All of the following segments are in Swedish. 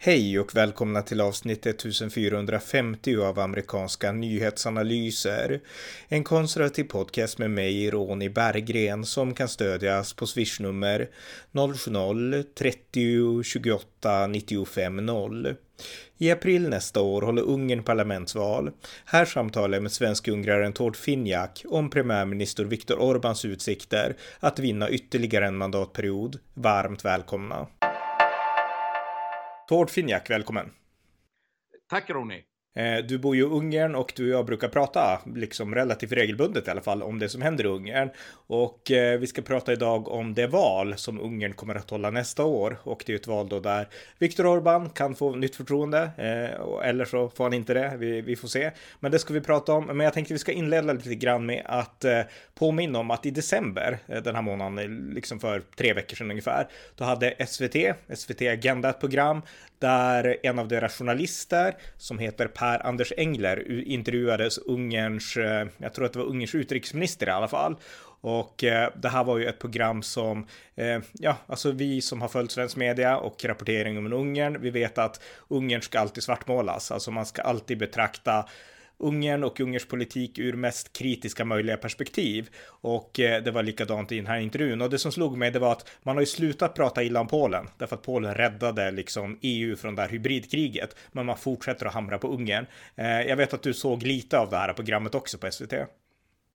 Hej och välkomna till avsnitt 1450 av amerikanska nyhetsanalyser. En konservativ podcast med mig, Ronny Berggren, som kan stödjas på swishnummer 070-30 28 95 0. I april nästa år håller Ungern parlamentsval. Här samtalar jag med svensk-ungraren Tord Finjak om premiärminister Viktor Orbáns utsikter att vinna ytterligare en mandatperiod. Varmt välkomna! Tord Finjak, välkommen. Tack Ronny. Eh, du bor ju i Ungern och du och jag brukar prata, liksom relativt regelbundet i alla fall, om det som händer i Ungern. Och eh, vi ska prata idag om det val som Ungern kommer att hålla nästa år. Och det är ett val då där Viktor Orbán kan få nytt förtroende, eh, eller så får han inte det, vi, vi, får se. Men det ska vi prata om. Men jag tänkte vi ska inleda lite grann med att påminna om att i december, den här månaden, liksom för tre veckor sedan ungefär, då hade SVT, SVT Agenda ett program där en av deras journalister som heter Per Anders Engler intervjuades Ungerns, eh, jag tror att det var Ungerns utrikesminister i alla fall. Och eh, det här var ju ett program som, eh, ja, alltså vi som har följt svensk media och rapportering om Ungern, vi vet att Ungern ska alltid svartmålas, alltså man ska alltid betrakta Ungern och Ungerns politik ur mest kritiska möjliga perspektiv. Och eh, det var likadant i den här intervjun. Och det som slog mig det var att man har ju slutat prata illa om Polen. Därför att Polen räddade liksom EU från det här hybridkriget. Men man fortsätter att hamra på Ungern. Eh, jag vet att du såg lite av det här programmet också på SVT.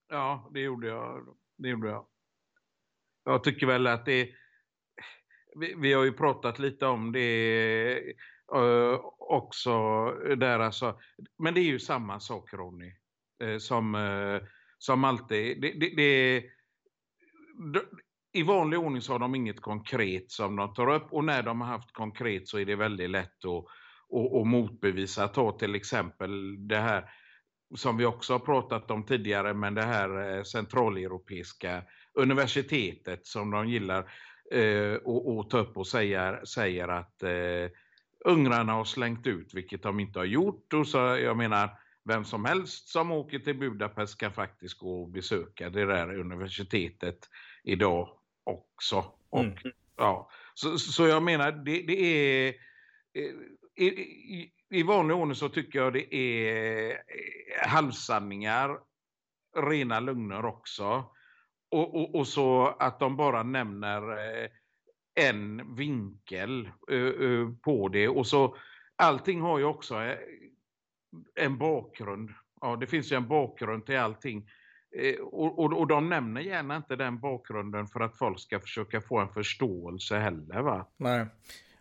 Ja, det gjorde jag. Det gjorde jag. Jag tycker väl att det vi, vi har ju pratat lite om det Uh, också där alltså. Men det är ju samma sak Ronny. Uh, som, uh, som alltid. Det, det, det, I vanlig ordning så har de inget konkret som de tar upp. Och när de har haft konkret så är det väldigt lätt att, och, och motbevisa. Ta till exempel det här som vi också har pratat om tidigare. Men det här centraleuropeiska universitetet som de gillar. Eh, och, och ta upp och säger, säger att eh, ungrarna har slängt ut, vilket de inte har gjort. Och så, jag menar, vem som helst som åker till Budapest kan faktiskt gå och besöka det där universitetet idag också. Och, mm. ja, så, så jag menar, det, det är... I, i, I vanlig ordning så tycker jag det är halvsanningar, rena lögner också. Och, och, och, så att de bara nämner eh, en vinkel på det. Och så allting har ju också eh, en bakgrund. Ja, det finns ju en bakgrund till allting. Eh, och, och, och de nämner gärna inte den bakgrunden för att folk ska försöka få en förståelse heller va? Nej.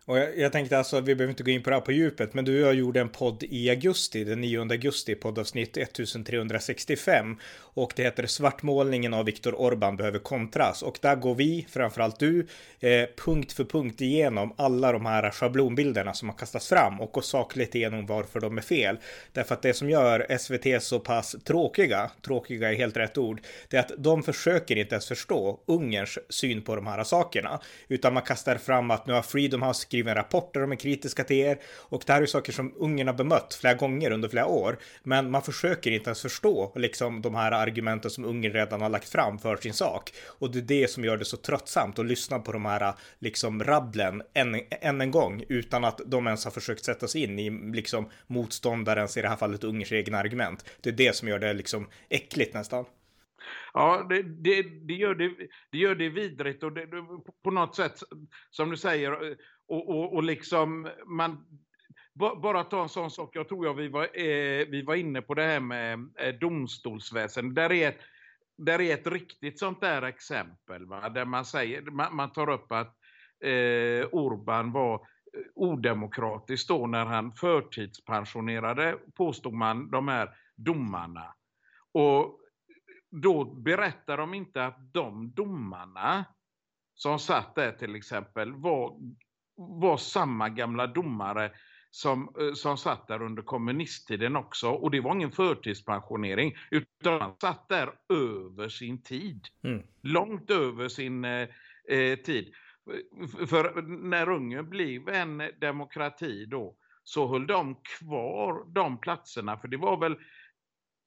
Och jag, jag, tänkte alltså, vi behöver inte gå in på det här på djupet, men du och jag gjorde en podd i augusti, den 9 augusti, poddavsnitt 1365. Och det heter Svartmålningen av Viktor Orban behöver kontras. Och där går vi, framförallt du, eh, punkt för punkt igenom alla de här schablonbilderna som har kastats fram och går sakligt igenom varför de är fel. Därför att det som gör SVT så pass tråkiga, tråkiga är helt rätt ord, det är att de försöker inte ens förstå Ungerns syn på de här sakerna. Utan man kastar fram att nu har Freedom House skriver rapporter, de är kritiska till er och det här är saker som Ungern har bemött flera gånger under flera år. Men man försöker inte ens förstå liksom de här argumenten som Ungern redan har lagt fram för sin sak. Och det är det som gör det så tröttsamt att lyssna på de här liksom rabblen än, än en gång utan att de ens har försökt sätta sig in i liksom motståndarens, i det här fallet Ungerns egna argument. Det är det som gör det liksom äckligt nästan. Ja, det, det, det, gör det, det gör det vidrigt och det, på något sätt, som du säger, och, och, och liksom man bara ta en sån sak, jag tror jag vi var, eh, vi var inne på det här med eh. Där är, ett, där är ett riktigt sånt där exempel, va? där man, säger, man, man tar upp att eh, Orban var odemokratisk då när han förtidspensionerade, påstod man, de här domarna. Och då berättar de inte att de domarna som satt där till exempel var var samma gamla domare som, eh, som satt där under kommunisttiden också. Och det var ingen förtidspensionering utan han satt där över sin tid. Mm. Långt över sin eh, eh tid. För när Ungern blev en demokrati då så höll de kvar de platserna. För det var väl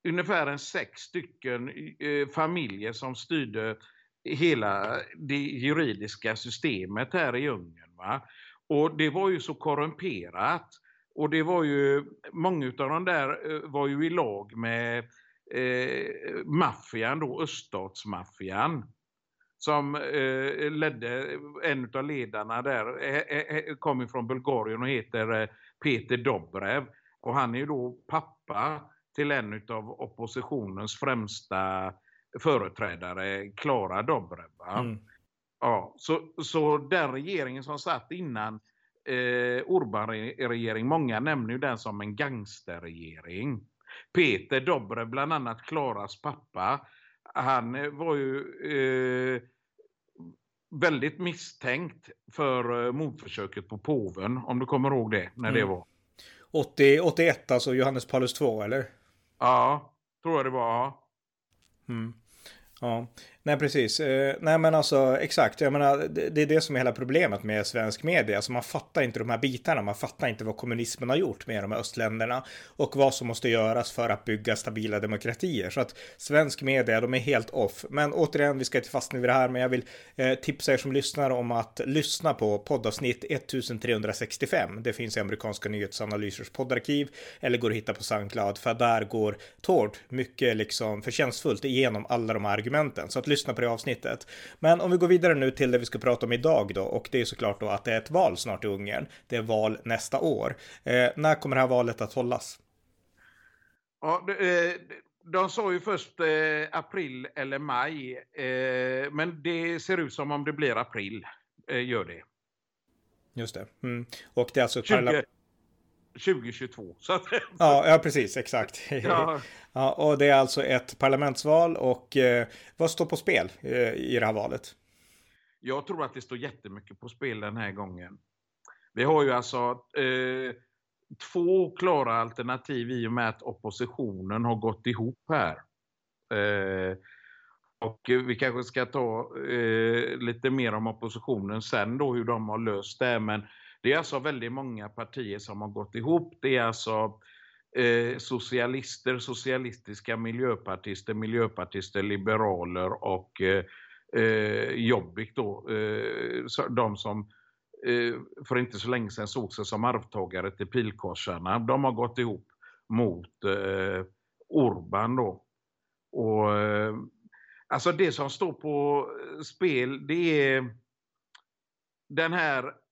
ungefär en sex stycken eh, familjer som styrde hela det juridiska systemet här i Ungern. Va? Och det var ju så korrumperat. Och det var ju, många av de där eh, var ju i lag med eh, maffian då, öststatsmaffian. Som eh, ledde, en av ledarna där, eh, eh, eh kommer från Bulgarien och heter eh, Peter Dobrev. Och han är ju då pappa till en av oppositionens främsta företrädare, Klara Dobrev. Mm. Ja, så, så den regeringen som satt innan eh, Orban-regering, många nämner ju den som en gangsterregering. Peter Dobrev, bland annat Klaras pappa, han var ju eh, väldigt misstänkt för eh, mordförsöket på påven, om du kommer ihåg det, när mm. det var. 80, 81, alltså Johannes Paulus 2, eller? Ja, tror jag det var. Mm. Ja, nej precis. Eh, nej men alltså exakt, jag menar det, det, är det som är hela problemet med svensk media. Alltså man fattar inte de här bitarna, man fattar inte vad kommunismen har gjort med de här östländerna och vad som måste göras för att bygga stabila demokratier. Så att svensk media, de är helt off. Men återigen, vi ska inte fastna vid det här, men jag vill eh, tipsa er som lyssnar om att lyssna på poddavsnitt 1365. Det finns i amerikanska nyhetsanalysers poddarkiv eller går att hitta på Soundcloud, för där går Tord mycket liksom förtjänstfullt igenom alla de här argumenten. Så att lyssna på det avsnittet. Men om vi går vidare nu till det vi ska prata om idag då. Och det är såklart då att det är ett val snart i Ungern. Det är val nästa år. Eh, när kommer det här valet att hållas? Ja, det, eh, de sa ju först eh, april eller maj. Eh, men det ser ut som om det blir april. Eh, gör det. Just det. Mm. Och det är alltså... 20, 2022. Så att... ja, ja, precis, exakt. Ja. ja, och det är alltså ett parlamentsval och eh, vad står på spel eh, i det här valet? Jag tror att det står jättemycket på spel den här gången. Vi har ju alltså eh, två klara alternativ i och med att oppositionen har gått ihop här. Eh, och vi kanske ska ta eh, lite mer om oppositionen sen då, hur de har löst det. Men det är alltså väldigt många partier som har gått ihop. Det är alltså eh, socialister, socialistiska miljöpartister, miljöpartister, liberaler och eh, eh Jobbik då. Eh, de som eh, för inte så länge sedan såg sig som arvtagare till pilkorsarna. De har gått ihop mot eh, Orban då. Och eh, alltså det som står på spel det är den här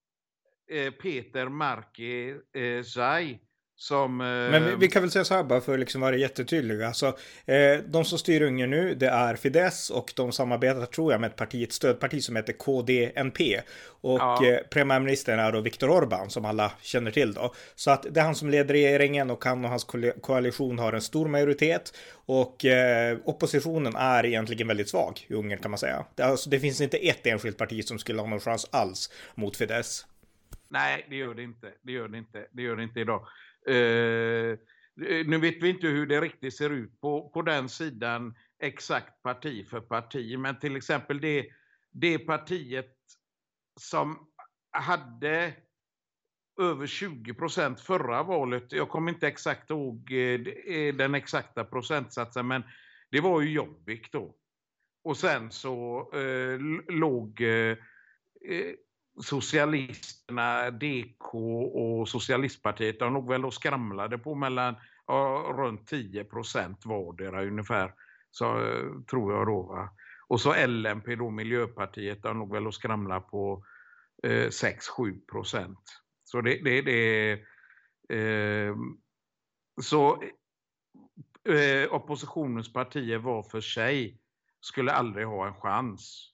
Peter Marki eh, Zai. Som, eh, Men vi, vi, kan väl säga så här bara för att liksom vara jättetydliga. Alltså, eh, de som styr Ungern nu, det är Fidesz och de samarbetar tror jag med ett parti, ett stödparti som heter KDNP. Och ja. eh, premiärministern är då Viktor Orbán som alla känner till då. Så att det är han som leder regeringen och han och hans koalition har en stor majoritet. Och eh, oppositionen är egentligen väldigt svag i Ungern kan man säga. Det, alltså, det finns inte ett enskilt parti som skulle ha någon chans alls mot Fidesz. Nej, det gör det inte. Det gör det inte. Det gör det inte idag. Eh, nu vet vi inte hur det riktigt ser ut på, på den sidan exakt parti för parti. Men till exempel det, det partiet som hade över 20 procent förra valet. Jag kommer inte exakt ihåg eh, den exakta procentsatsen, men det var ju Jobbik då. Och sen så eh, låg eh, eh Socialisterna, DK och Socialistpartiet, de nog väl och skramlade på mellan ja, runt 10 procent vardera ungefär. Så tror jag då. Va? Och så LNP, då, Miljöpartiet, de nog väl och skramla på eh, 6-7 procent. Så det, det, det eh, så eh, oppositionens partier var för sig skulle aldrig ha en chans.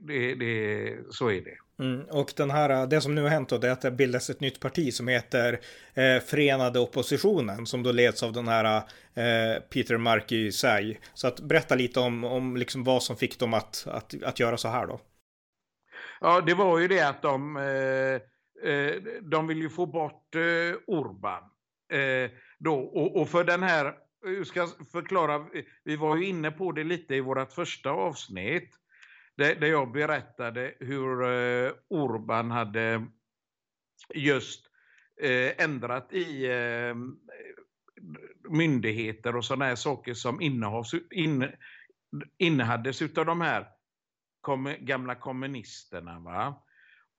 Det, det, så är det. Mm, och den här, äh, det som nu har hänt då, det är att det bildas ett nytt parti som heter eh, Förenade oppositionen, som då leds av den här eh, Peter Marky Say. Så att berätta lite om, om liksom vad som fick dem att, att, att göra så här då. Ja, det var ju det att de, eh, eh de vill ju få bort eh, Orban. Eh, då, och, och, för den här, jag ska förklara, vi var ju inne på det lite i vårt första avsnitt där, jag berättade hur eh, Orban hade just eh, ändrat i eh, myndigheter och sådana här saker som innehavs, in, innehades av de här gamla kommunisterna. Va?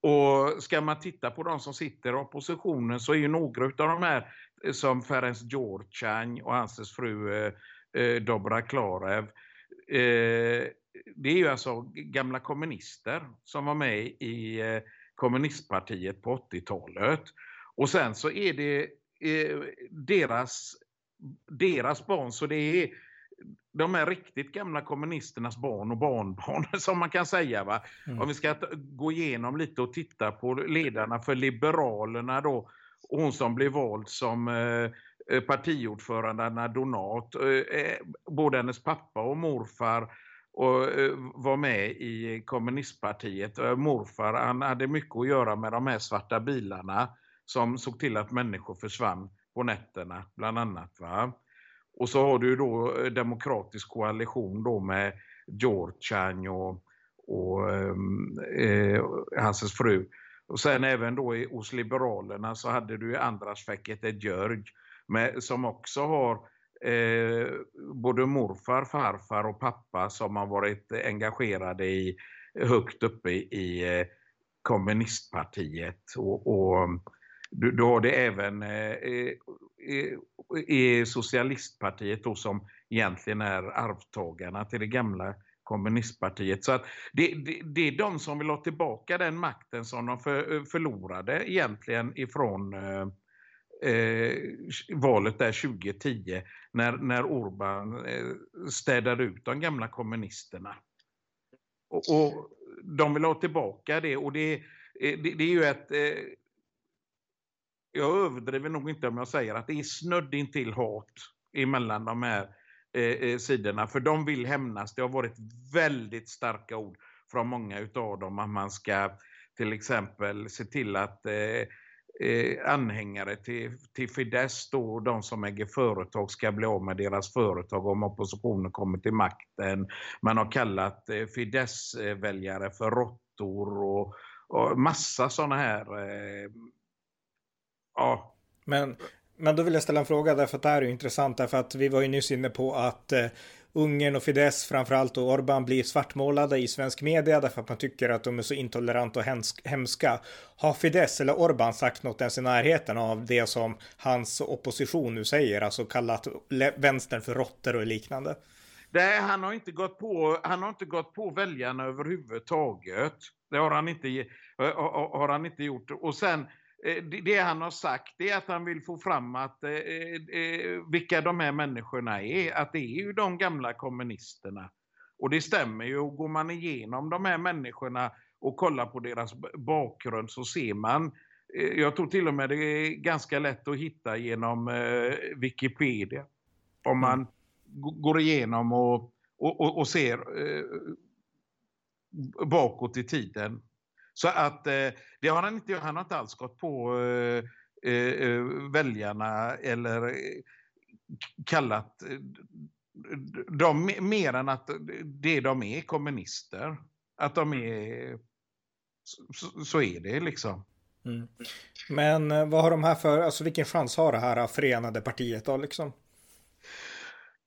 Och ska man titta på de som sitter i oppositionen så är ju några av de här som Ferenc Djordjan och hans fru eh, Dobra Klarev. Eh, det är ju alltså gamla kommunister som var med i eh, kommunistpartiet på 80-talet. Och sen så är det eh, deras, deras barn, så det är de är riktigt gamla kommunisternas barn och barnbarn som man kan säga. Va? Mm. Om vi ska gå igenom lite och titta på ledarna för Liberalerna då. Hon som blev vald som eh, partiordförande Anna Donat. Eh, både hennes pappa och morfar och eh, var med i kommunistpartiet. Morfar han hade mycket att göra med de här svarta bilarna som såg till att människor försvann på nätterna bland annat. Va? Och så har du då eh, demokratisk koalition då med Georgian och, och ehm, eh, hans fru. Och sen även då i, hos Liberalerna så hade du Andras Fekete Jörg med, som också har eh, både morfar, farfar och pappa som har varit engagerade i högt uppe i, i eh, kommunistpartiet. Och, och du, du, har det även eh, i socialistpartiet då som egentligen är arvtagarna till det gamla kommunistpartiet. Så att det, det, det, är de som vill ha tillbaka den makten som de för, förlorade egentligen ifrån eh, eh, valet där 2010 när, när Orbán eh, städade ut de gamla kommunisterna. Och, och de vill ha tillbaka det och det, eh, det, det är ju ett eh, jag överdriver nog inte om jag säger att det är snudd in till hat emellan de här eh, eh, sidorna. För de vill hämnas. Det har varit väldigt starka ord från många utav dem att man ska till exempel se till att eh, eh, anhängare till, till Fidesz då, de som äger företag ska bli av med deras företag om oppositionen kommer till makten. Man har kallat eh, Fidesz-väljare för råttor och, och massa sådana här eh, Ja. Men, men då vill jag ställa en fråga därför att det här är intressant därför att vi var ju nyss inne på att eh, Ungern och Fidesz framförallt och Orban blir svartmålade i svensk media därför att man tycker att de är så intoleranta och hemska. Har Fidesz eller Orban sagt något ens i närheten av det som hans opposition nu säger, alltså kallat vänstern för råttor och liknande? Nej, han har inte gått på, han har inte gått på väljarna överhuvudtaget. Det har han inte, har han inte gjort. Och sen det han har sagt är att han vill få fram att, eh, eh, vilka de här människorna är. Att det är ju de gamla kommunisterna. Och det stämmer ju. Och går man igenom de här människorna och kollar på deras bakgrund så ser man jag tror till och med det är ganska lätt att hitta genom Wikipedia. Om man mm. går igenom och, och, och ser bakåt i tiden så att eh, det har han inte, han har inte alls gått på eh, eh, väljarna eller kallat dem mer än att det de är kommunister. Att de är, så, så är det liksom. Mm. Men vad har de här för, alltså vilken chans har det här förenade partiet då liksom?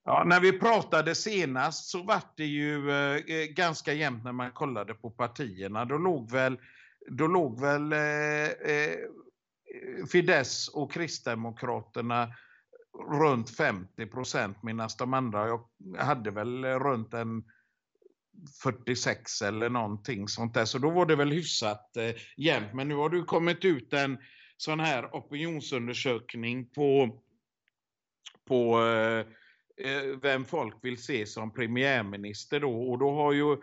Ja, när vi pratade senast så var det ju eh, eh, ganska jämnt när man kollade på partierna. Då låg väl, då låg väl eh, eh Fidesz och Kristdemokraterna runt 50 procent medan de andra hade väl runt en 46 eller någonting sånt där. Så då var det väl hyfsat eh, jämnt. Men nu har det kommit ut en sån här opinionsundersökning på, på Eh, Eh, vem folk vill se som premiärminister då. Och, då har ju,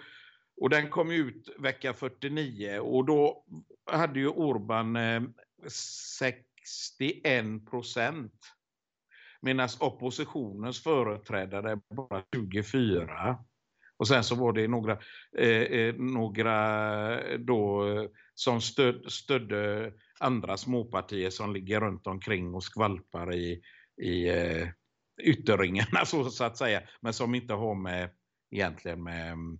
och den kom ut vecka 49 och då hade ju Orban 61 eh, procent. Medan oppositionens företrädare bara 24. Och sen så var det några, eh, eh några då eh, som stöd, stödde andra småpartier som ligger runt omkring och skvalpar i, i eh, ytterringarna så, så att säga. Men som inte har med egentligen med mm,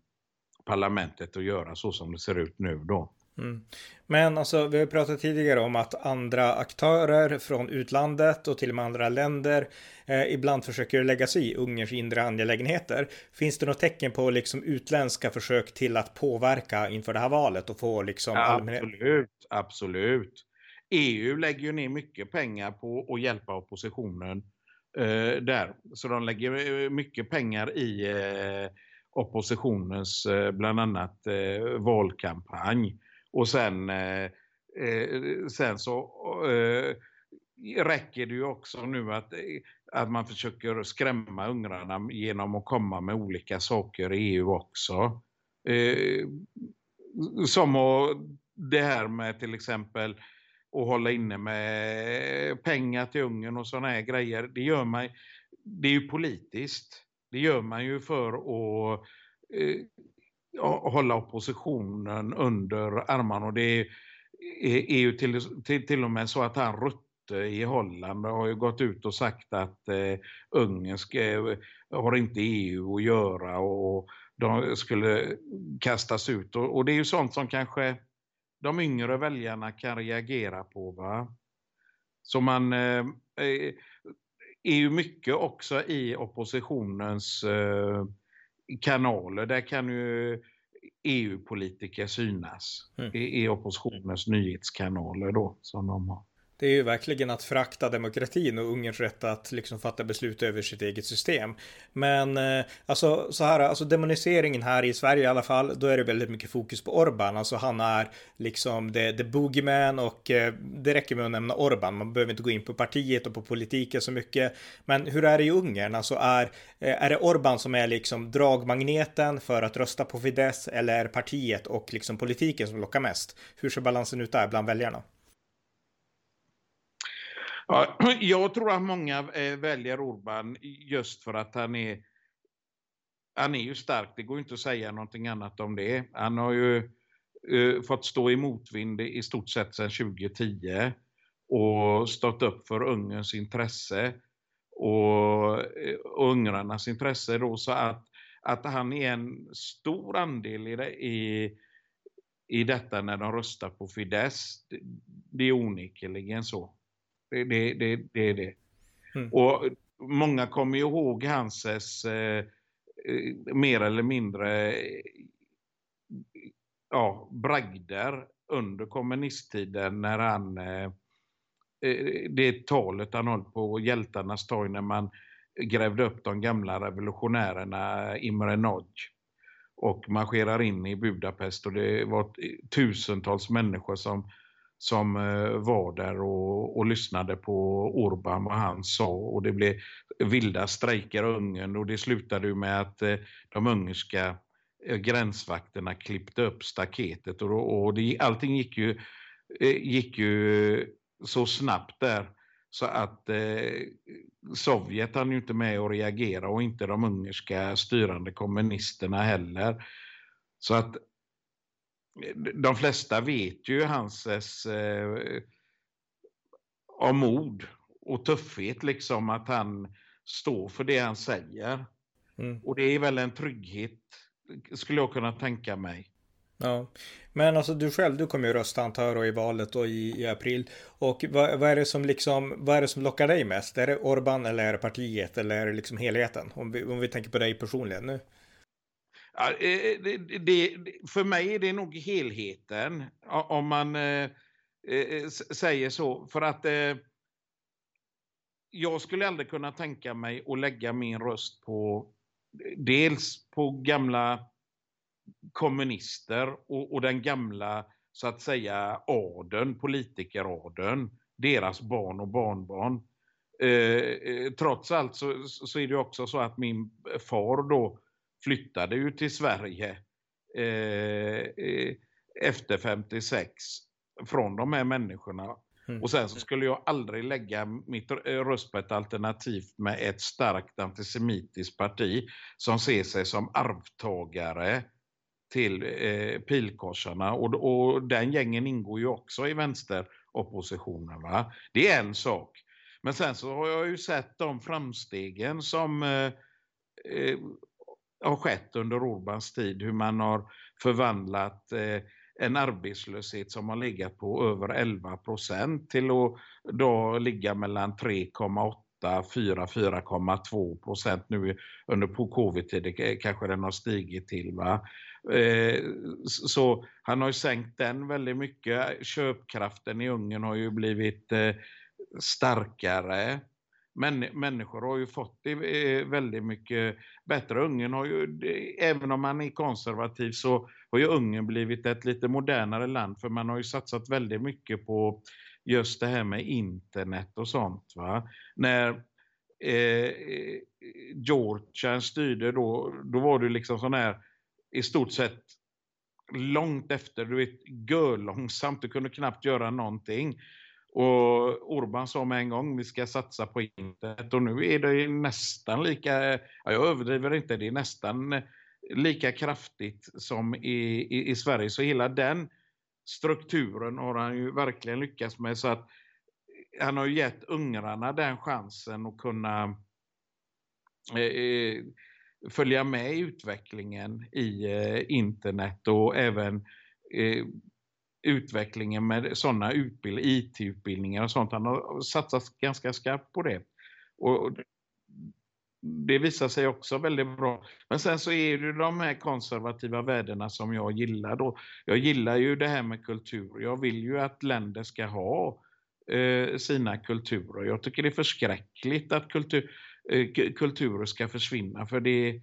parlamentet att göra så som det ser ut nu då. Mm. Men alltså, vi har pratat tidigare om att andra aktörer från utlandet och till och med andra länder eh, ibland försöker lägga sig i Ungerns inre angelägenheter. Finns det något tecken på liksom utländska försök till att påverka inför det här valet och få liksom allmänhet? Absolut, absolut. EU lägger ju ner mycket pengar på att hjälpa oppositionen eh, där. Så de lägger eh, mycket pengar i eh, oppositionens eh, bland annat eh, valkampanj. Och sen, eh, eh sen så eh, räcker det ju också nu att, eh, att man försöker skrämma ungrarna genom att komma med olika saker i EU också. Eh, som och det här med till exempel och hålla inne med pengar till Ungern och sådana här grejer. Det gör man, det är ju politiskt. Det gör man ju för att eh, hålla oppositionen under armarna. Och det är, är, ju till, till, till och med så att han Rutte i Holland har ju gått ut och sagt att eh, Ungern ska, har inte EU att göra och de skulle kastas ut. Och, och, det är ju sånt som kanske de yngre väljarna kan reagera på. Va? Så man eh, är ju mycket också i oppositionens eh, kanaler. Där kan ju EU-politiker synas mm. i, i oppositionens nyhetskanaler då som de har. Det är ju verkligen att frakta demokratin och Ungerns rätt att liksom fatta beslut över sitt eget system. Men eh, alltså så här, alltså demoniseringen här i Sverige i alla fall, då är det väldigt mycket fokus på Orban. Alltså han är liksom the, the boogeyman och eh, det räcker med att nämna Orban. Man behöver inte gå in på partiet och på politiken så mycket. Men hur är det i Ungern? Alltså är, eh, är det Orban som är liksom dragmagneten för att rösta på Fidesz eller är partiet och liksom politiken som lockar mest? Hur ser balansen ut där bland väljarna? Ja, jag tror att många eh, väljer Orban just för att han är han är ju stark, det går inte att säga någonting annat om det. Han har ju uh, fått stå i motvind i stort sett sedan 2010 och stått upp för Ungerns intresse och uh, ungrarnas intresse då så att, att han är en stor andel i, det, i, i detta när de röstar på Fidesz. Det, det är onekligen så. Det, det, det, det är det. Mm. Och många kommer ihåg Hanses eh, eh, mer eller mindre ja, bragder under kommunisttiden när han eh, eh det talet han höll på hjältarnas torg när man grävde upp de gamla revolutionärerna Imre Nagy och marscherar in i Budapest och det var tusentals människor som som eh, var där och, och lyssnade på Orban vad han sa. Och det blev vilda strejker i Ungern och det slutade med att eh, de ungerska eh, gränsvakterna klippte upp staketet. Och, och det, allting gick ju, gick ju så snabbt där. Så att eh, Sovjet hann ju inte med att reagera. Och inte de ungerska styrande kommunisterna heller. Så att de flesta vet ju hans eh, om mod och tuffhet, liksom att han står för det han säger. Mm. Och det är väl en trygghet, skulle jag kunna tänka mig. Ja, men alltså du själv, du kommer ju rösta antar jag i valet och i, i april. Och vad, vad, är det som liksom, vad är det som lockar dig mest? Är det Orban eller är det partiet eller är det liksom helheten? Om vi, om vi tänker på dig personligen nu. Ja, eh, eh, det, det, för mig är det nog helheten, om man eh, eh, eh säger så. För att eh, jag skulle aldrig kunna tänka mig att lägga min röst på dels på gamla kommunister och, och den gamla, så att säga, adeln, politikeradeln, deras barn och barnbarn. Eh, trots allt så, så är det också så att min far då flyttade ju till Sverige eh, eh efter 56 från de här människorna. Mm. Och sen så skulle jag aldrig lägga mitt eh, röst på ett alternativ med ett starkt antisemitiskt parti som ser sig som arvtagare till eh, pilkorsarna. Och, och den gängen ingår ju också i vänsteroppositionen. Va? Det är en sak. Men sen så har jag ju sett de framstegen som eh, eh har skett under Orbans tid. Hur man har förvandlat eh, en arbetslöshet som har legat på över 11 procent till att då ligga mellan 3,8 4-4,2 procent nu under på covid-tiden kanske den har stigit till. Va? Eh, så han har ju sänkt den väldigt mycket. Köpkraften i Ungern har ju blivit eh, starkare män, människor har ju fått det eh, väldigt mycket bättre. Ungern har ju, även om man är konservativ så har ju Ungern blivit ett lite modernare land för man har ju satsat väldigt mycket på just det här med internet och sånt. Va? När eh, Georgia styrde då, då var det liksom sån här i stort sett långt efter, du vet, långsamt, du kunde knappt göra någonting. Och Orban sa med en gång, vi ska satsa på internet. Och nu är det nästan lika, ja, jag överdriver inte, det är nästan lika kraftigt som i, i, i Sverige. Så hela den strukturen har han ju verkligen lyckats med. Så att han har gett ungrarna den chansen att kunna eh, eh, följa med i utvecklingen i eh, internet och även eh, utvecklingen med sådana utbild IT-utbildningar och sånt. Han har satsat ganska skarpt på det. Och det visar sig också väldigt bra. Men sen så är det de här konservativa värdena som jag gillar då. Jag gillar ju det här med kultur. Jag vill ju att länder ska ha eh, sina kulturer. Jag tycker det är förskräckligt att kultur, eh, kulturer ska försvinna för det,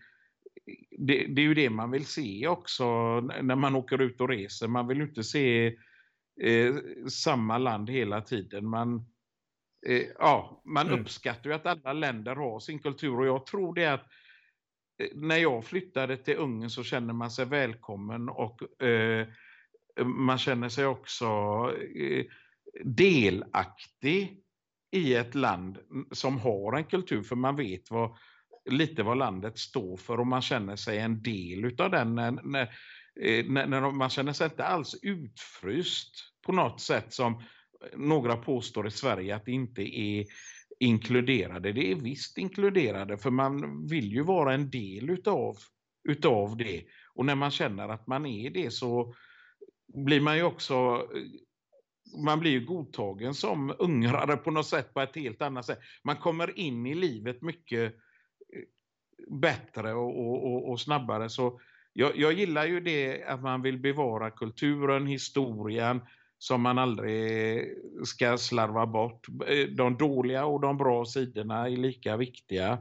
det, det, är ju det man vill se också när man åker ut och reser. Man vill ju inte se eh, samma land hela tiden. Man, eh, ja, man mm. uppskattar ju att alla länder har sin kultur och jag tror det att eh, när jag flyttade till Ungern så känner man sig välkommen och eh, man känner sig också eh, delaktig i ett land som har en kultur för man vet vad, lite vad landet står för och man känner sig en del utav den när, när, eh, när man känner sig inte alls utfryst på något sätt som några påstår i Sverige att det inte är inkluderade. Det är visst inkluderade för man vill ju vara en del utav, utav det. Och när man känner att man är det så blir man ju också man blir ju godtagen som ungrare på något sätt på ett helt annat sätt. Man kommer in i livet mycket bättre och, och, och snabbare. Så jag, jag, gillar ju det att man vill bevara kulturen, historien som man aldrig ska slarva bort. De dåliga och de bra sidorna är lika viktiga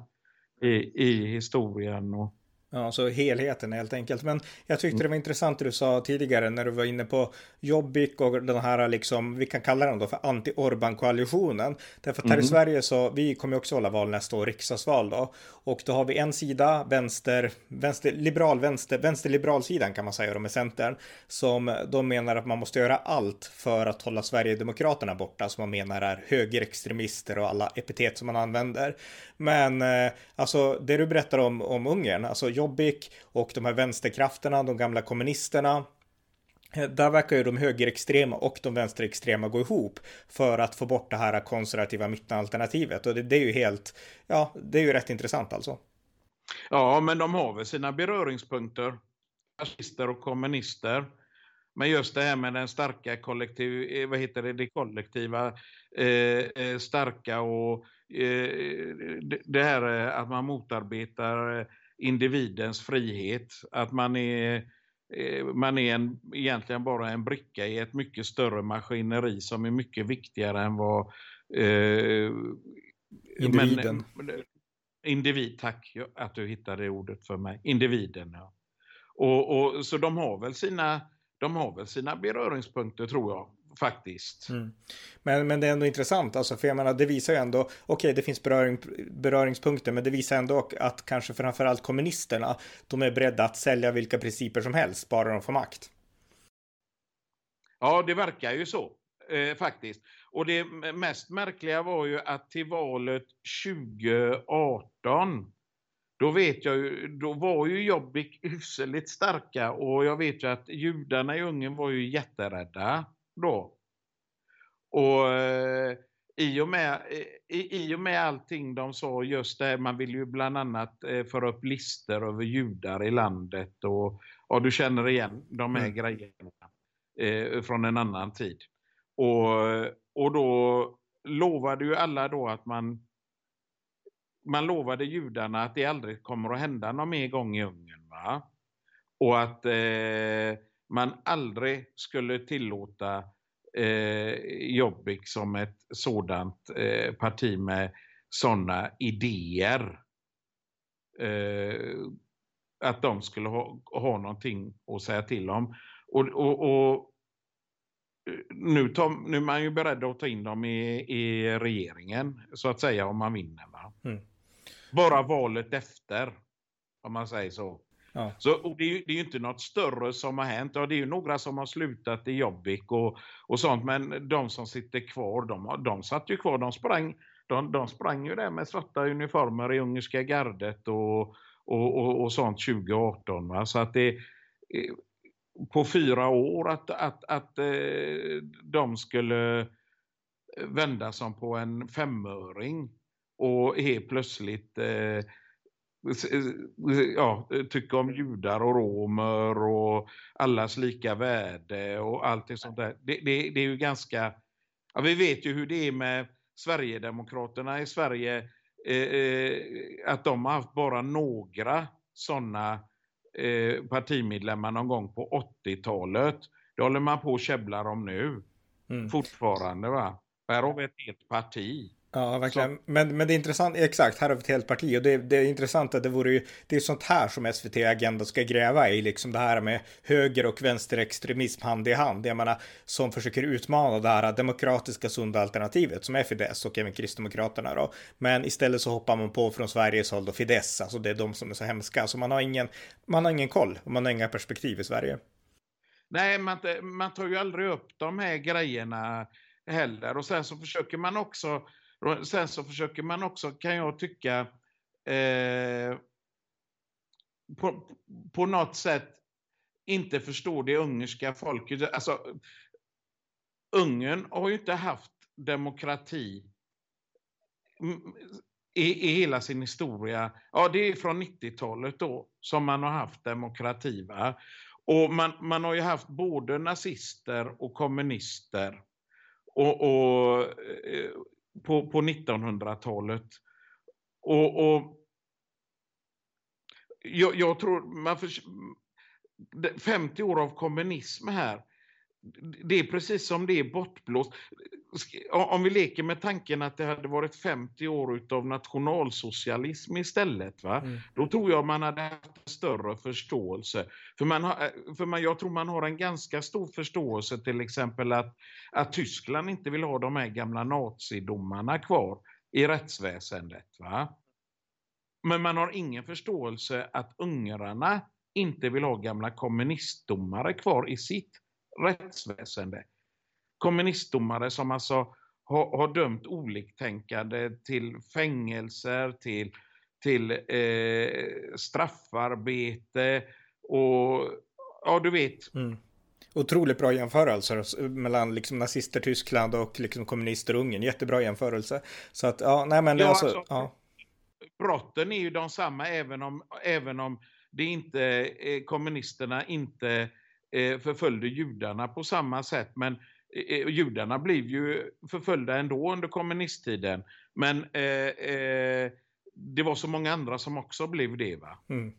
i, i historien. Och, Ja, så helheten helt enkelt. Men jag tyckte det var intressant det du sa tidigare när du var inne på Jobbik och den här liksom, vi kan kalla den då för anti-Orban-koalitionen. Därför att här mm. i Sverige så, vi kommer också hålla val nästa år, riksdagsval då. Och då har vi en sida, vänster, vänster, liberal, vänster, vänsterliberal sidan kan man säga då med Centern. Som de menar att man måste göra allt för att hålla Sverigedemokraterna borta, som man menar är högerextremister och alla epitet som man använder. Men eh, alltså det du berättar om, om Ungern, alltså Jobbik och de här vänsterkrafterna, de gamla kommunisterna. Eh, där verkar ju de högerextrema och de vänsterextrema gå ihop för att få bort det här konservativa mittenalternativet. Och det, det är ju helt, ja, det är ju rätt intressant alltså. Ja, men de har väl sina beröringspunkter, fascister och kommunister. Men just det här med den starka kollektiv, eh, vad heter det, det kollektiva, eh, eh starka och eh, det här eh, att man motarbetar individens frihet. Att man är, eh, man är en, egentligen bara en bricka i ett mycket större maskineri som är mycket viktigare än vad eh, individen. Men, individ, tack att du hittade ordet för mig. Individen, ja. Och, och, så de har väl sina de har väl sina beröringspunkter tror jag faktiskt. Mm. Men, men det är ändå intressant, alltså, för jag menar, det visar ju ändå, okej, okay, det finns beröring, beröringspunkter, men det visar ändå att kanske framförallt kommunisterna, de är beredda att sälja vilka principer som helst, bara de får makt. Ja, det verkar ju så, eh, faktiskt. Och det mest märkliga var ju att till valet 2018 då vet jag ju, då var ju Jobbik hyfsligt starka och jag vet ju att judarna i Ungern var ju jätterädda då. Och eh, i och, med, i, i och med allting de sa just det, man vill ju bland annat eh, föra upp listor över judar i landet och ja, du känner igen de här mm. grejerna. eh, från en annan tid. Och, och då lovade ju alla då att man man lovade judarna att det aldrig kommer att hända någon mer gång i Ungern. Va? Och att eh, man aldrig skulle tillåta eh, Jobbik som ett sådant eh, parti med sådana idéer. Eh, att de skulle ha, ha någonting att säga till om. Och, och, och nu, tar, nu är man ju beredd att ta in dem i, i regeringen, så att säga, om man vinner. Va? Mm. Bara valet efter, om man säger så. Ja. Så det är, ju, det är ju inte något större som har hänt. Ja, det är ju några som har slutat i Jobbik och, och sånt. Men de som sitter kvar, de, de satt ju kvar. De sprang, de, de sprang ju där med svarta uniformer i ungerska gardet och, och, och, och sånt 2018. Va? Så att det eh, på fyra år att, att, att eh, de skulle vända som på en femöring och helt plötsligt eh, ja, tycka om judar och romer och allas lika värde och allting sånt där. Det, det, det är ju ganska, ja, vi vet ju hur det är med Sverigedemokraterna i Sverige, eh, eh att de har haft bara några sådana eh, partimedlemmar någon gång på 80-talet. Det håller man på och käbblar om nu. Mm. Fortfarande va. Här har vi ett helt parti. Ja, verkligen. Men, men det är intressant, exakt, här har vi ett helt parti och det, det är intressant att det vore ju, det är sånt här som SVT Agenda ska gräva i, liksom det här med höger och vänsterextremism hand i hand. Jag menar, som försöker utmana det här demokratiska sunda alternativet som är Fidesz och även Kristdemokraterna då. Men istället så hoppar man på från Sveriges håll då Fidesz, alltså det är de som är så hemska. Så man har ingen, man har ingen koll och man har inga perspektiv i Sverige. Nej, man, man tar ju aldrig upp de här grejerna heller och sen så försöker man också Sen så försöker man också, kan jag tycka, eh, på, på något sätt inte förstå det ungerska folket. Alltså, Ungern har ju inte haft demokrati i, i hela sin historia. Ja, det är från 90-talet då som man har haft demokrati. Va? Och man, man har ju haft både nazister och kommunister. Och, och eh, på, på 1900-talet. Och, och jag, jag, tror man för, 50 år av kommunism här, det är precis som det är bortblåst. Om vi leker med tanken att det hade varit 50 år av nationalsocialism istället, va? Mm. då tror jag man hade haft större förståelse. För, man har, för man, jag tror man har en ganska stor förståelse till exempel att, att Tyskland inte vill ha de här gamla nazidomarna kvar i rättsväsendet. Va? Men man har ingen förståelse att ungrarna inte vill ha gamla kommunistdomare kvar i sitt rättsväsende. Kommunistdomare som alltså har, har dömt oliktänkande till fängelser, till, till eh, straffarbete och ja, du vet. Mm. Otroligt bra jämförelser mellan liksom nazister Tyskland och liksom kommunister Ungern. Jättebra jämförelse. Så att, ja, nej men ja, alltså, alltså, ja. Brotten är ju de samma även om, även om det inte, eh, kommunisterna inte eh, förföljde judarna på samma sätt. Men Eh, eh, judarna blev ju förföljda ändå under kommunisttiden. Men eh, eh, det var så många andra som också blev det va? Mm.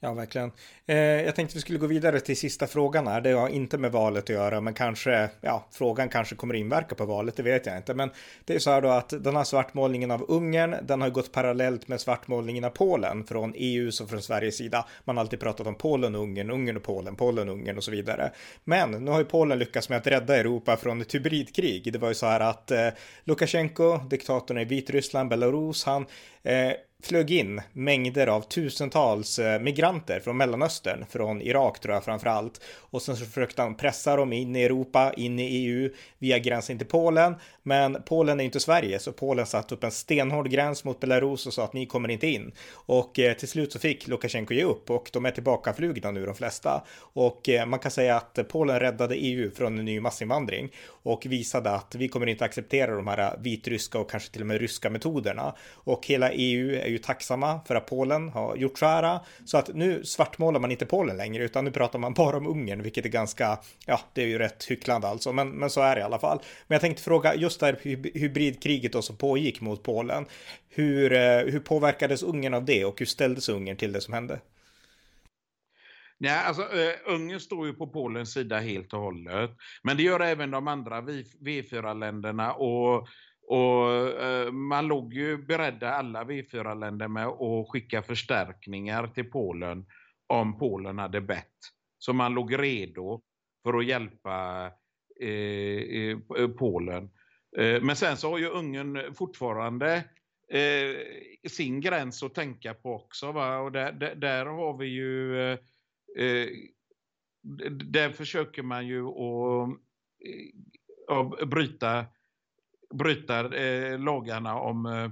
Ja, verkligen. Eh, jag tänkte vi skulle gå vidare till sista frågan här. Det har inte med valet att göra, men kanske, ja, frågan kanske kommer inverka på valet, det vet jag inte. Men det är så här då att den här svartmålningen av Ungern, den har gått parallellt med svartmålningen av Polen från EUs och från Sveriges sida. Man har alltid pratat om Polen, och Ungern, Ungern och Polen, Polen, och Ungern och så vidare. Men nu har ju Polen lyckats med att rädda Europa från ett hybridkrig. Det var ju så här att eh, Lukasjenko, diktatorn i Vitryssland, Belarus, han eh, flög in mängder av tusentals eh, migranter från Mellanöstern, från Irak tror jag framför allt. Och sen så försökte han pressa dem in i Europa, in i EU via gränsen till Polen. Men Polen är inte Sverige, så Polen satte upp en stenhård gräns mot Belarus och sa att ni kommer inte in. Och eh, till slut så fick Lukasjenko ge upp och de är tillbakaflugna nu de flesta. Och eh, man kan säga att Polen räddade EU från en ny massinvandring och visade att vi kommer inte acceptera de här vitryska och kanske till och med ryska metoderna. Och hela EU är ju tacksamma för att Polen har gjort så här. Så att nu svartmålar man inte Polen längre, utan nu pratar man bara om Ungern, vilket är ganska, ja, det är ju rätt hycklande alltså, men, men så är det i alla fall. Men jag tänkte fråga, just det här hybridkriget då som pågick mot Polen, hur, eh, hur påverkades Ungern av det och hur ställdes Ungern till det som hände? Nej, alltså uh, Ungern står ju på Polens sida helt och hållet. Men det gör även de andra V4-länderna och och eh, man låg ju beredda, alla V4-länder, med att skicka förstärkningar till Polen om Polen hade bett. Så man låg redo för att hjälpa eh, eh, Polen. Eh, men sen så har ju Ungern fortfarande eh, sin gräns att tänka på också. Va? Och där, där, där har vi ju... Eh, eh där försöker man ju att, eh, att bryta bryta eh, lagarna om, eh,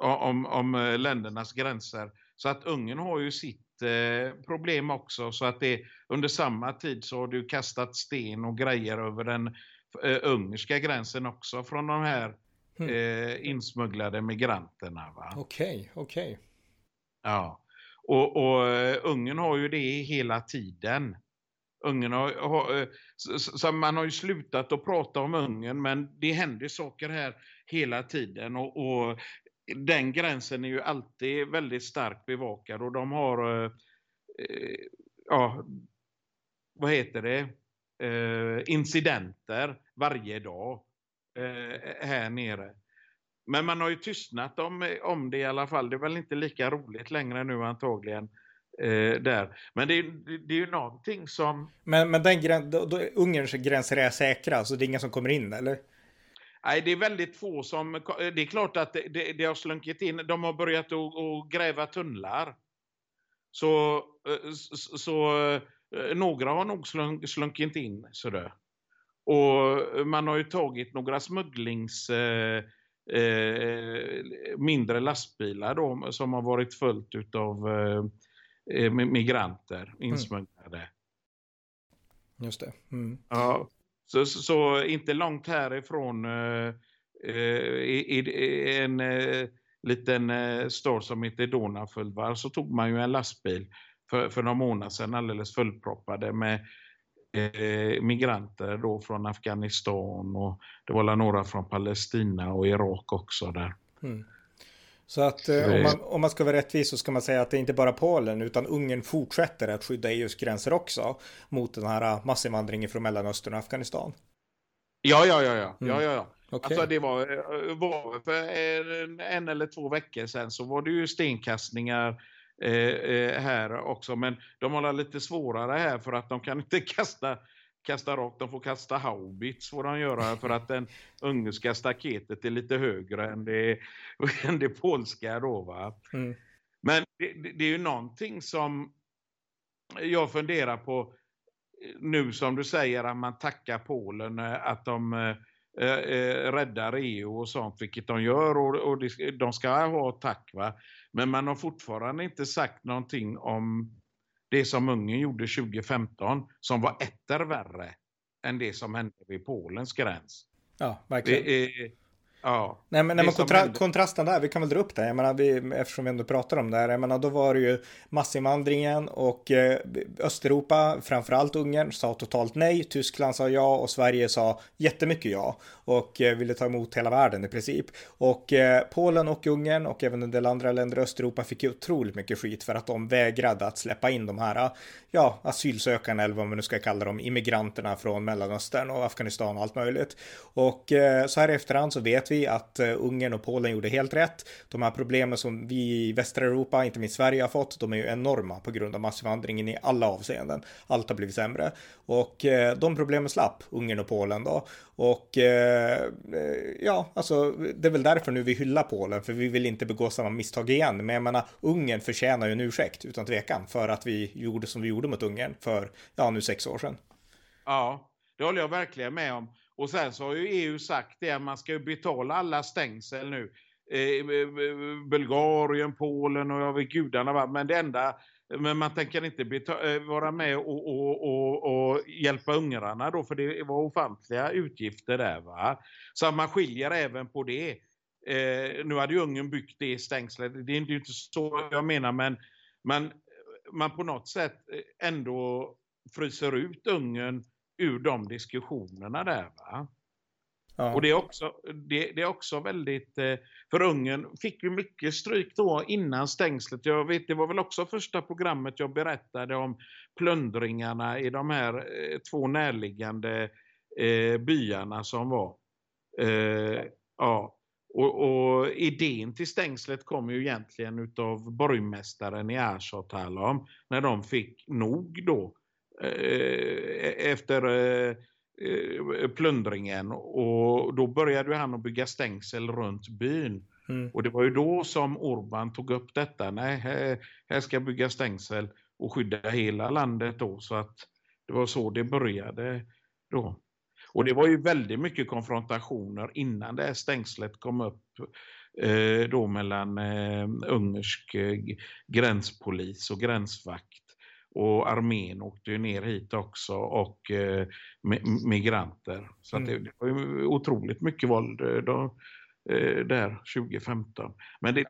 om, om eh, ländernas gränser. Så att Ungern har ju sitt eh, problem också. Så att det, under samma tid så har du kastat sten och grejer över den eh, ungerska gränsen också från de här mm. eh, insmugglade migranterna. Okej, okej. Okay, okay. Ja, och, och uh, Ungern har ju det hela tiden. Ungern har, har, eh, så, så man har ju slutat att prata om Ungern men det händer saker här hela tiden och, och den gränsen är ju alltid väldigt starkt bevakad och de har, eh, eh, ja, vad heter det, eh, incidenter varje dag eh, här nere. Men man har ju tystnat om, om det i alla fall. Det är väl inte lika roligt längre nu antagligen eh, där. Men det, det, är ju någonting som... Men, men den gräns, då, då, Ungerns gränser är säkra, så det är inga som kommer in, eller? Nej, det är väldigt få som... Det är klart att det, det, det har slunkit in. De har börjat att, att gräva tunnlar. Så, eh, så, så eh, några har nog slunk, slunkit in sådär. Och man har ju tagit några smugglings... Eh, eh, mindre lastbilar då, som har varit följt utav eh, Eh, migranter mm. insmugglade. Mm. Just det. Mm. Ja, så, så, så, inte långt härifrån uh, i, i, en uh, liten uh, stad som heter Donaufullvar så tog man ju en lastbil för, för några månader sedan alldeles fullproppade med migranter då från Afghanistan och det var några från Palestina och Irak också där. Mm. Så att eh, om, man, om man ska vara rättvis så ska man säga att det är inte bara Polen utan Ungern fortsätter att skydda EUs gränser också mot den här massinvandringen från Mellanöstern och Afghanistan. Ja, ja, ja, ja, mm. ja, ja. Okay. Alltså det var, eh, var för en eller två veckor sedan så var det ju stenkastningar eh, eh, här också. Men de har lite svårare här för att de kan inte kasta kasta rakt, de får kasta haubits får de göra för att den ungerska staketet är lite högre än det, än det polska då. Mm. Men det, det, är ju någonting som jag funderar på nu som du säger att man tackar Polen eh, att de äh, räddar EU och sånt, vilket de gör och, och de ska ha tack va. Men man har fortfarande inte sagt någonting om det som Ungern gjorde 2015 som var etter värre än det som hände vid Polens gräns. Ja, verkligen. Det är, Ja. Nej, men, nej, men kontra kontrasten där, vi kan väl dra upp det. Jag menar, vi, eftersom vi ändå pratar om det här. Jag menar, då var det ju massinvandringen och eh, Östeuropa, framförallt Ungern, sa totalt nej. Tyskland sa ja och Sverige sa jättemycket ja och eh, ville ta emot hela världen i princip. Och eh, Polen och Ungern och även en del andra länder i Östeuropa fick ju otroligt mycket skit för att de vägrade att släppa in de här, ja, asylsökarna eller vad man nu ska kalla dem, immigranterna från Mellanöstern och Afghanistan och allt möjligt. Och eh, så här i efterhand så vet vi att eh, Ungern och Polen gjorde helt rätt. De här problemen som vi i västra Europa, inte minst Sverige, har fått, de är ju enorma på grund av massinvandringen i alla avseenden. Allt har blivit sämre och eh, de problemen slapp Ungern och Polen då. Och eh, eh, ja, alltså det är väl därför nu vi hyllar Polen, för vi vill inte begå samma misstag igen. Men jag menar, Ungern förtjänar ju en ursäkt utan tvekan för att vi gjorde som vi gjorde mot Ungern för, ja, nu sex år sedan. Ja, det håller jag verkligen med om. Och sen så har ju EU sagt det att man ska betala alla stängsel nu. Eh, eh, eh Bulgarien, Polen och jag vet gudarna Men det enda, men man tänker inte eh, vara med och, och, och, och, hjälpa ungrarna då för det var ofantliga utgifter där va. Så man skiljer även på det. Eh, nu hade ju Ungern byggt det stängslet, det är inte så jag menar, men men man på något sätt ändå fryser ut Ungern ur de diskussionerna där. Va? Ja. Och det är, också, det, det, är också väldigt, eh, för Ungern fick ju mycket stryk då innan stängslet. Jag vet, det var väl också första programmet jag berättade om plundringarna i de här eh, två närliggande eh, byarna som var. Eh, ja. Och, och, idén till stängslet kom ju egentligen utav borgmästaren i Arshotalom när de fick nog då efter eh, Eh, plundringen och då började han att bygga stängsel runt byn. Mm. Och det var ju då som Orban tog upp detta. Nej, här, här ska bygga stängsel och skydda hela landet då. Så att det var så det började då. Och det var ju väldigt mycket konfrontationer innan det här stängslet kom upp eh, då mellan eh, ungersk eh, gränspolis och gränsvakt och armén åkte ju ner hit också och eh, migranter. Så mm. det, det, var ju otroligt mycket våld. Då, eh, där 2015. Men det,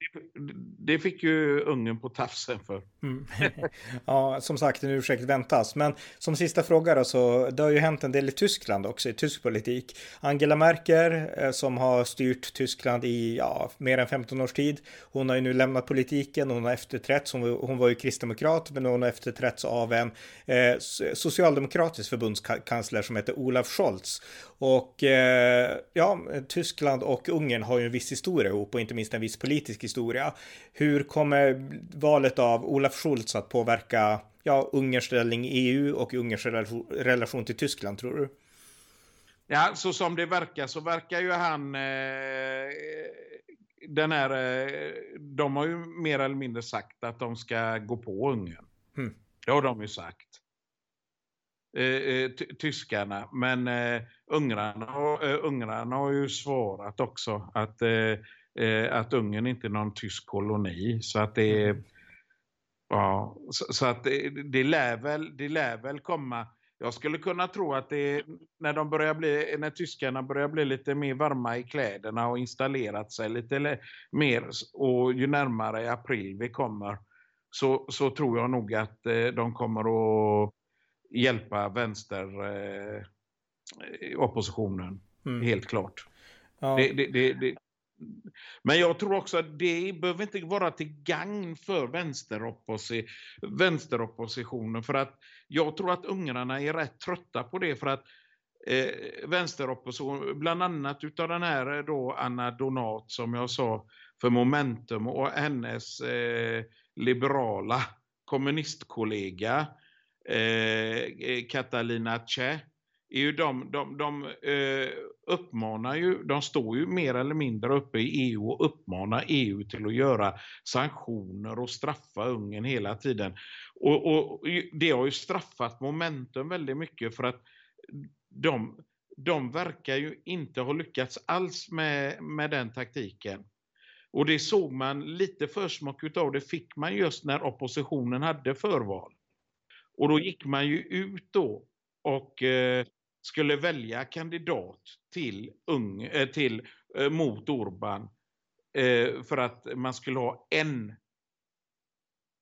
det, fick ju ungen på tafsen för. Mm. ja, som sagt, en ursäkt väntas. Men som sista fråga då, så det har ju hänt en del i Tyskland också, i tysk politik. Angela Merkel, eh, som har styrt Tyskland i ja, mer än 15 års tid, hon har ju nu lämnat politiken, hon har efterträtts, hon, hon var ju kristdemokrat, men hon har efterträtts av en eh, socialdemokratisk förbundskansler som heter Olaf Scholz. Och eh, ja, Tyskland och Ungern har ju en viss historia ihop och inte minst en viss politisk historia. Hur kommer valet av Olaf Scholz att påverka ja, Ungerns ställning i EU och Ungerns relation till Tyskland tror du? Ja, så som det verkar så verkar ju han eh, den här, eh, de har ju mer eller mindre sagt att de ska gå på Ungern. Mm. Det har de ju sagt. Eh, eh tyskarna. Men eh, ungrarna, eh, ungrarna har ju svarat också att, eh, eh, att Ungern inte är någon tysk koloni. Så att det mm. Ja, så, så, att det, det, lär väl, det lär väl komma. Jag skulle kunna tro att det när de börjar bli, när tyskarna börjar bli lite mer varma i kläderna och installerat sig lite mer och ju närmare april vi kommer så, så tror jag nog att de kommer att hjälpa vänsteroppositionen. Eh, mm. Helt klart. Ja. Det, det, det, men jag tror också att det behöver inte vara till gagn för vänsteropposi vänsteroppositionen. För att jag tror att ungrarna är rätt trötta på det. För att eh, vänsteropposition, bland annat utav den här då Anna Donat som jag sa för Momentum och hennes eh, liberala kommunistkollega Eh, eh, Catalina Che är ju de, de, de eh, uppmanar ju, de står ju mer eller mindre uppe i EU och uppmanar EU till att göra sanktioner och straffa Ungern hela tiden. Och, och det har ju straffat momentum väldigt mycket för att de, de verkar ju inte ha lyckats alls med, med den taktiken. Och det såg man lite försmak utav det fick man just när oppositionen hade förval. Och då gick man ju ut då och eh, skulle välja kandidat till, ung, eh, till eh, mot Orban eh, för att man skulle ha en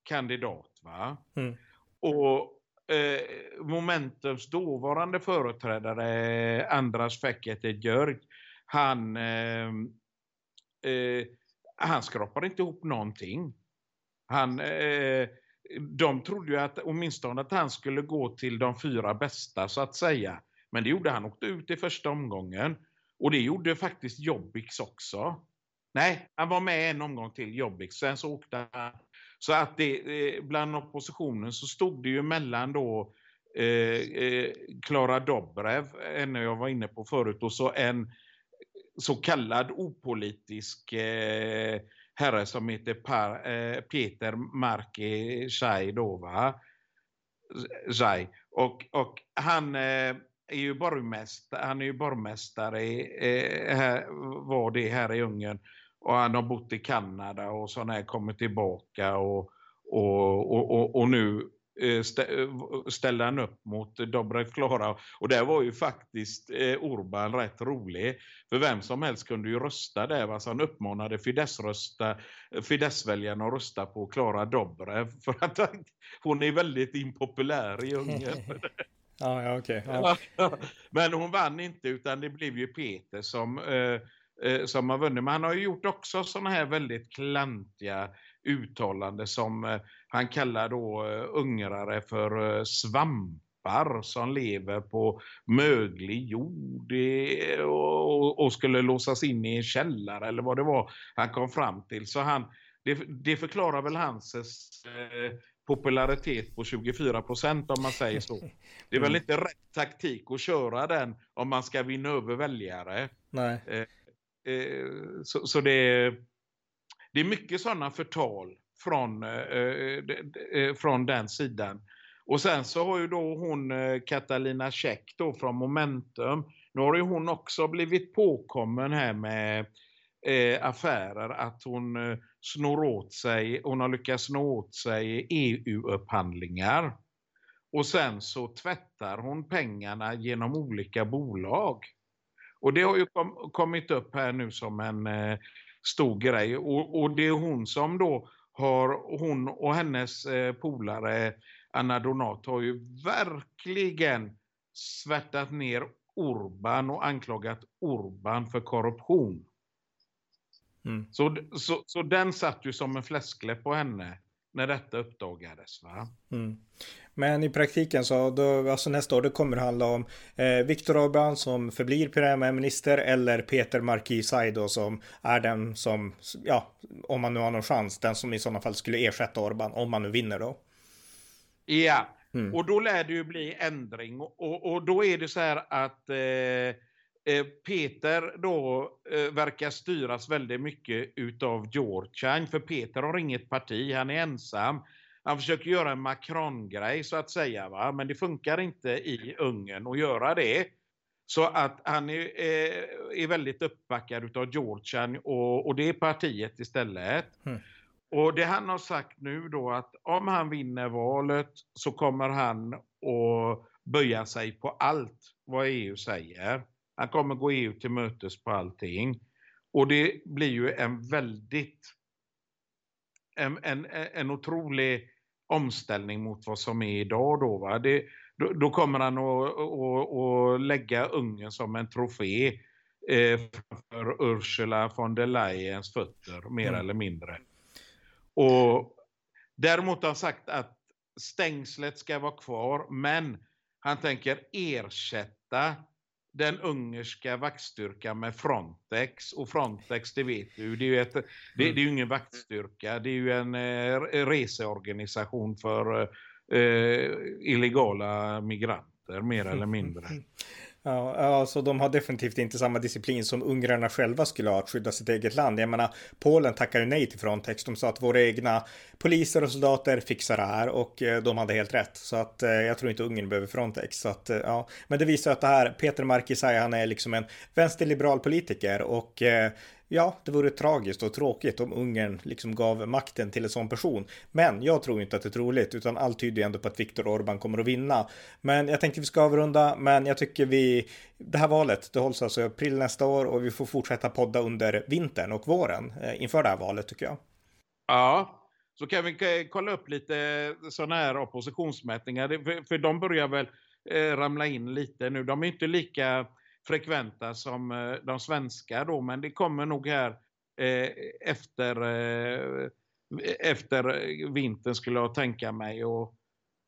kandidat. Va? Mm. Och eh, Momentums dåvarande företrädare Andras Fekete Görg han, eh, han skrapade inte ihop någonting. Han de trodde ju att åtminstone att han skulle gå till de fyra bästa så att säga. Men det gjorde han åkte ut i första omgången. Och det gjorde faktiskt Jobbix också. Nej, han var med en omgång till Jobbix. Sen så åkte han. Så att det, eh, bland oppositionen så stod det ju mellan då Klara eh, Klara eh, Dobrev, en jag var inne på förut, och så en så kallad opolitisk eh, herre som heter per, eh, Peter Marki Zai då va? Zai. Och, och han eh, är ju borgmästare, han är ju borgmästare eh, här, var det här i Ungern. Och han har bott i Kanada och så när kommit tillbaka och, och, och, och, och nu ställde han upp mot Dobrev Klara. Och där var ju faktiskt Orban rätt rolig. För vem som helst kunde ju rösta där. Alltså han uppmanade Fidesz-väljarna Fidesz att rösta på Klara Dobrev. För att hon är väldigt impopulär i Ungern. ja, ja, okay. ja. Men hon vann inte utan det blev ju Peter som, eh, som har vunnit. Men han har ju gjort också sådana här väldigt klantiga uttalande som eh, han kallar då eh, ungrare för eh, svampar som lever på möglig jord och skulle låsas in i en källare eller vad det var han kom fram till. Så han, det, det förklarar väl hans popularitet på 24 procent om man säger så. Det är väl mm. inte rätt taktik att köra den om man ska vinna över väljare. Nej. så, så det det är mycket sådana förtal från, eh, eh, eh, från den sidan. Och sen så har ju då hon Katalina Käck då från Momentum. Nu har ju hon också blivit påkommen här med eh, affärer att hon eh, snor åt sig, hon har lyckats snå åt sig EU-upphandlingar. Och sen så tvättar hon pengarna genom olika bolag. Och det har ju kom, kommit upp här nu som en eh, stor grej. Och, och det är hon som då har, hon och hennes eh, polare Anna Donat har ju verkligen svärtat ner Orban och anklagat Orban för korruption. Mm. Så, så, så den satt ju som en fläskläpp på henne när detta uppdagades. Va? Mm. Men i praktiken så då, alltså nästa år det kommer det handla om eh, Viktor Orbán som förblir premiärminister eller Peter Markisaj då som är den som, ja, om man nu har någon chans, den som i sådana fall skulle ersätta Orbán om man nu vinner då. Ja, mm. och då lär det ju bli ändring och, och då är det så här att eh, Eh, Peter då eh, verkar styras väldigt mycket utav Georgian, för Peter har inget parti, han är ensam. Han försöker göra en Macron-grej så att säga, va? men det funkar inte i Ungern att göra det. Så att han är, är, eh, är väldigt uppbackad utav Georgian och, och det är partiet istället. Mm. Och det han har sagt nu då att om han vinner valet så kommer han att böja sig på allt vad EU säger. Han kommer gå EU till mötes på allting. Och det blir ju en väldigt, en, en, en otrolig omställning mot vad som är idag då. Va? Det, då, då, kommer han att, lägga Ungern som en trofé eh, för Ursula von der Leyens fötter, mer mm. eller mindre. Och däremot har han sagt att stängslet ska vara kvar, men han tänker ersätta den ungerska vaktstyrkan med Frontex. Och Frontex, det vet du, det är ju, ett, det, det är ju ingen vaktstyrka. Det är ju en eh, reseorganisation för eh, illegala migranter, mer eller mindre. Ja, alltså de har definitivt inte samma disciplin som ungrarna själva skulle ha att skydda sitt eget land. Jag menar, Polen tackade nej till Frontex. De sa att våra egna poliser och soldater fixar det här och eh, de hade helt rätt. Så att eh, jag tror inte Ungern behöver Frontex. Så att, eh, ja. Men det visar att det här, Peter Markisaj, han är liksom en vänsterliberal politiker och Ja, det vore tragiskt och tråkigt om Ungern liksom gav makten till en sån person. Men jag tror inte att det är troligt, utan allt tyder ju ändå på att Viktor Orbán kommer att vinna. Men jag tänkte vi ska avrunda, men jag tycker vi, det här valet, det hålls alltså i april nästa år och vi får fortsätta podda under vintern och våren eh, inför det här valet tycker jag. Ja, så kan vi eh, kolla upp lite eh, sådana här oppositionsmätningar, för, för de börjar väl eh, ramla in lite nu. De är inte lika frekventa som eh, de svenska då, men det kommer nog här eh, efter, eh, efter vintern skulle jag tänka mig. Och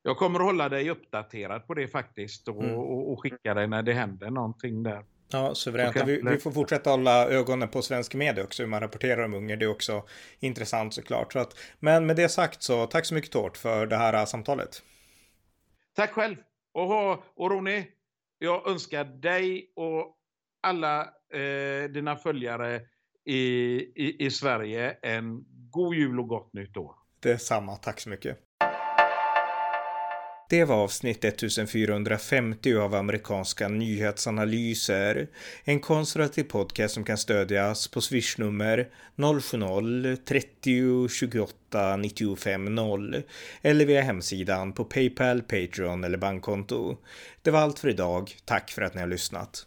jag kommer att hålla dig uppdaterad på det faktiskt och, mm. och, och skicka dig när det händer någonting där. Ja, suveränt. Vi, vi, får fortsätta hålla ögonen på svensk media också, hur man rapporterar om Ungern. Det är också intressant såklart. Så att, men med det sagt så tack så mycket Tord för det här samtalet. Tack själv. Och, och Ronny, jag önskar dig och alla eh, dina följare i, i, i Sverige en god jul och gott nytt år. Detsamma, tack så mycket. Det var avsnitt 1450 av amerikanska nyhetsanalyser. En konservativ podcast som kan stödjas på swishnummer 070-30 28 95 0 eller via hemsidan på Paypal, Patreon eller bankkonto. Det var allt för idag. Tack för att ni har lyssnat.